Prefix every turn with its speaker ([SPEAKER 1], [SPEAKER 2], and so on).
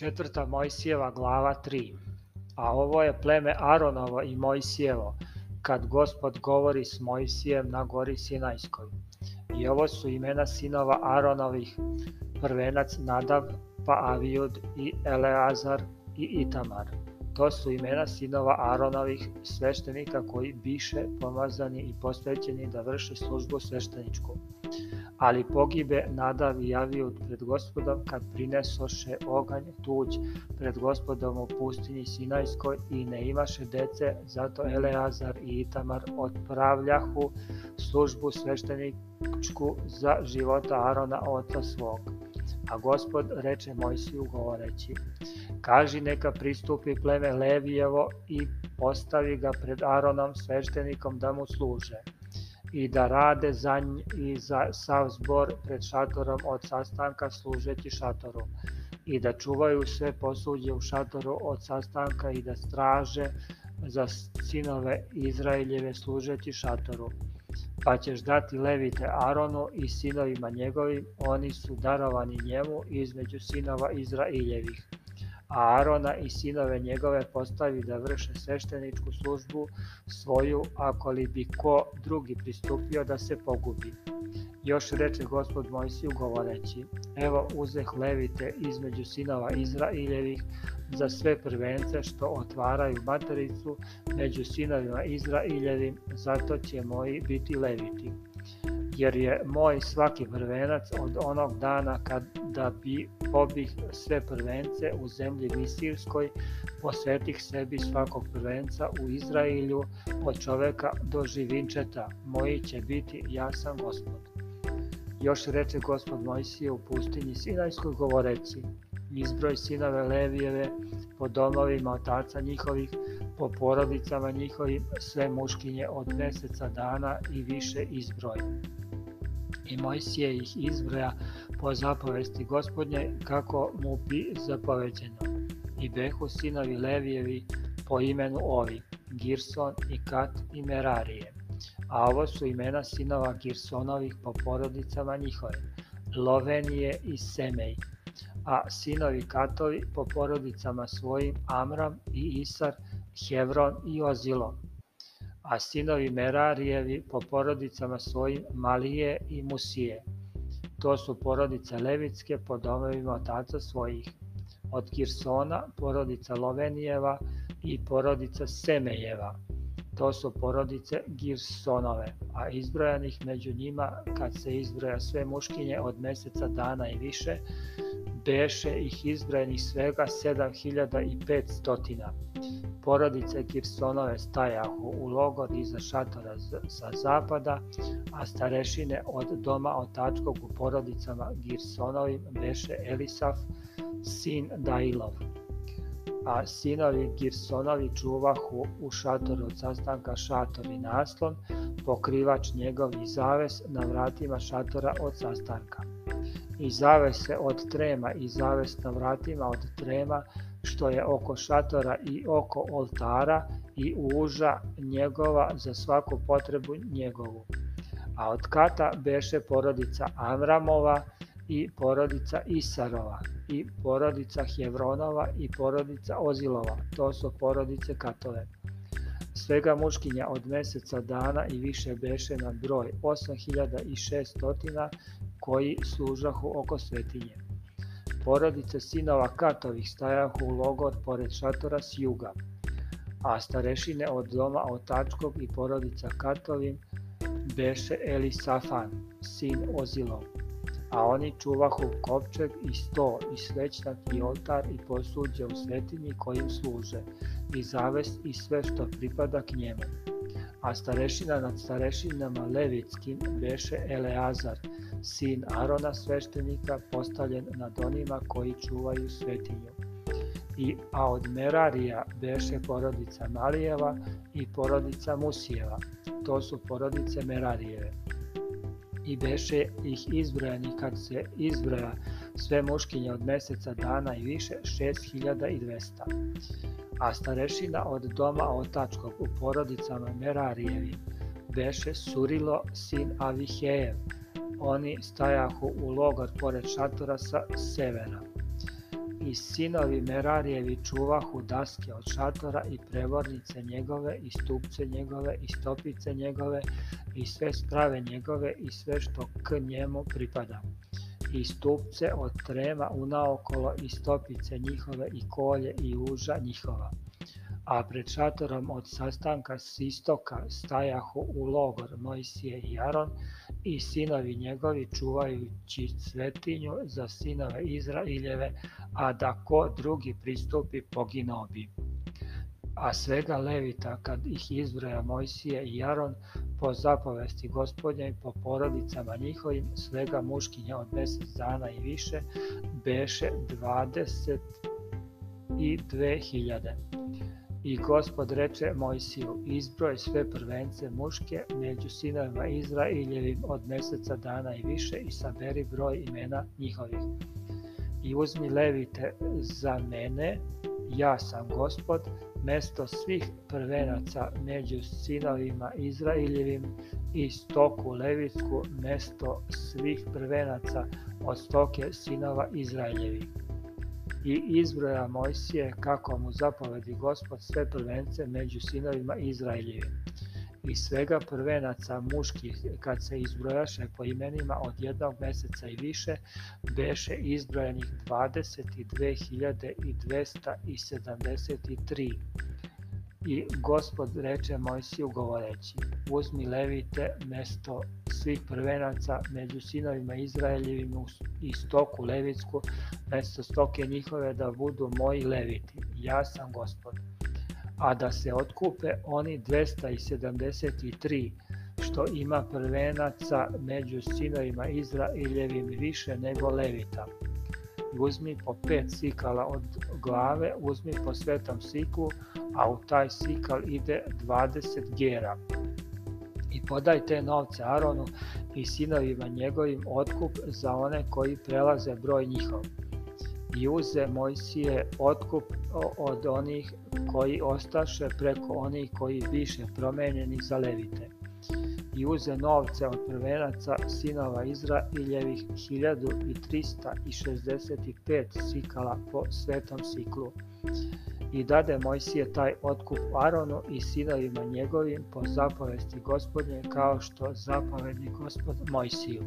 [SPEAKER 1] četvrta Mojsijeva glava 3. A ovo je pleme Aronovo i Mojsijevo, kad gospod govori s Mojsijem na gori Sinajskoj. I ovo su imena sinova Aronovih, prvenac Nadav, pa Avijud i Eleazar i Itamar. To su imena sinova Aronovih sveštenika koji biše pomazani i posvećeni da vrše službu svešteničku ali pogibe nadav i javiju pred gospodom kad prinesoše oganj tuđ pred gospodom u pustinji Sinajskoj i ne imaše dece, zato Eleazar i Itamar otpravljahu službu svešteničku za života Arona oca svog. A gospod reče Mojsiju govoreći, kaži neka pristupi pleme Levijevo i postavi ga pred Aronom sveštenikom da mu služe i da rade za nj i za sav zbor pred šatorom od sastanka služeći šatoru i da čuvaju sve posuđe u šatoru od sastanka i da straže za sinove Izraeljeve služeći šatoru. Pa ćeš dati Levite Aronu i sinovima njegovim, oni su darovani njemu između sinova Izraeljevih a Arona i sinove njegove postavi da vrše svešteničku službu svoju, ako li bi ko drugi pristupio da se pogubi. Još reče gospod Mojsiju govoreći, evo uzeh levite između sinova Izraeljevih za sve prvence što otvaraju matericu među sinovima Izraeljevim, zato će moji biti leviti jer je moj svaki prvenac od onog dana kada da bi pobih sve prvence u zemlji Misirskoj, posvetih sebi svakog prvenca u Izrailju od čoveka do živinčeta, moji će biti, ja sam gospod. Još reče gospod Mojsije u pustinji Sinajskoj govoreći, izbroj sinove Levijeve po domovima otaca njihovih, po porodicama njihovim, sve muškinje od meseca dana i više izbroj. I Mojsije ih izbroja po zapovesti gospodnje kako mu bi zapoveđeno. I behu sinovi Levijevi po imenu ovi, Girson i Kat i Merarije. A ovo su imena sinova Girsonovih po porodicama njihovim, Lovenije i Semej. A sinovi Katovi po porodicama svojim Amram i Isar, Hevron i Ozilom a sinovi Merarijevi po porodicama svojim Malije i Musije. To su porodice Levitske po domovima otaca svojih. Od Kirsona porodica Lovenijeva i porodica Semejeva. To su porodice Girsonove, a izbrojanih među njima, kad se izbroja sve muškinje od meseca dana i više, beše ih izbrojenih svega 7500. Porodice Gibsonove stajahu u logor iza šatora sa zapada, a starešine od doma otačkog u porodicama Gibsonovim beše Elisaf, sin Dailov. A sinovi Gibsonovi čuvahu u šatoru od sastanka šatori naslon, pokrivač njegov i zaves na vratima šatora od sastanka. I zavese od trema i zaves na vratima od trema što je oko šatora i oko oltara i uža njegova za svaku potrebu njegovu. A od kata beše porodica Avramova i porodica Isarova i porodica Hevronova i porodica Ozilova, to su porodice katove. Svega muškinja od meseca dana i više beše na broj 8600 koji služahu oko svetinje. Porodice sinova Katovih stajahu u logor pored šatora s juga, a starešine od doma Otačkog i porodica Katovim beše Elisafan, sin Ozilov, a oni čuvahu kopčeg i sto i svećnak i oltar i posuđe u svetinji kojim služe i zavest i sve što pripada k njemu a starešina nad starešinama levitskim beše Eleazar, sin Arona sveštenika, postavljen nad onima koji čuvaju svetinju. I, a od Merarija beše porodica Malijeva i porodica Musijeva, to su porodice Merarijeve. I beše ih izbrojani kad se izbroja sve muškinje od meseca dana i više 6200 a starešina od doma otačkog u porodicama Merarijevi beše Surilo, sin Avihejev. Oni stajahu u logor pored šatora sa severa. I sinovi Merarijevi čuvahu daske od šatora i prevornice njegove i stupce njegove i stopice njegove i sve strave njegove i sve što k njemu pripada i stupce od trema unaokolo i stopice njihove i kolje i uža njihova. A pred šatorom od sastanka s istoka stajahu u logor Mojsije i Aron i sinovi njegovi čuvajući svetinju za sinove Izrailjeve, a da ko drugi pristupi poginobi. bi a svega Levita kad ih izbroja Mojsije i Jaron po zapovesti gospodnja i po porodicama njihovim svega muškinja od mesec dana i više beše 20 i 2000 I gospod reče Mojsiju, izbroj sve prvence muške među sinovima Izraeljevim od meseca dana i više i saberi broj imena njihovih. I uzmi levite za mene, ja sam gospod, mesto svih prvenaca među sinovima Izraeljevim i stoku Levitsku mesto svih prvenaca od stoke sinova Izraeljevi. I izbroja Mojsije kako mu zapovedi gospod sve prvence među sinovima Izraeljevim i svega prvenaca muških kad se izbrojaše po imenima od jednog meseca i više beše izbrojanih 22.273. I gospod reče Mojsiju govoreći, uzmi levite mesto svih prvenaca među sinovima Izraeljevim i stoku levitsku, mesto stoke njihove da budu moji leviti, ja sam gospod a da se otkupe oni 273 što ima prvenaca među sinovima Izraeljevim više nego Levita. Uzmi po pet sikala od glave, uzmi po svetom siku, a u taj sikal ide 20 gera. I podaj te novce Aronu i sinovima njegovim otkup za one koji prelaze broj njihov i uze Mojsije otkup od onih koji ostaše preko onih koji biše promenjeni za levite i uze novce od prvenaca sinova Izraeljevih 1365 sikala po svetom siklu. I dade Mojsije taj otkup Aronu i sinovima njegovim po zapovesti gospodnje kao što zapovedi gospod Mojsiju.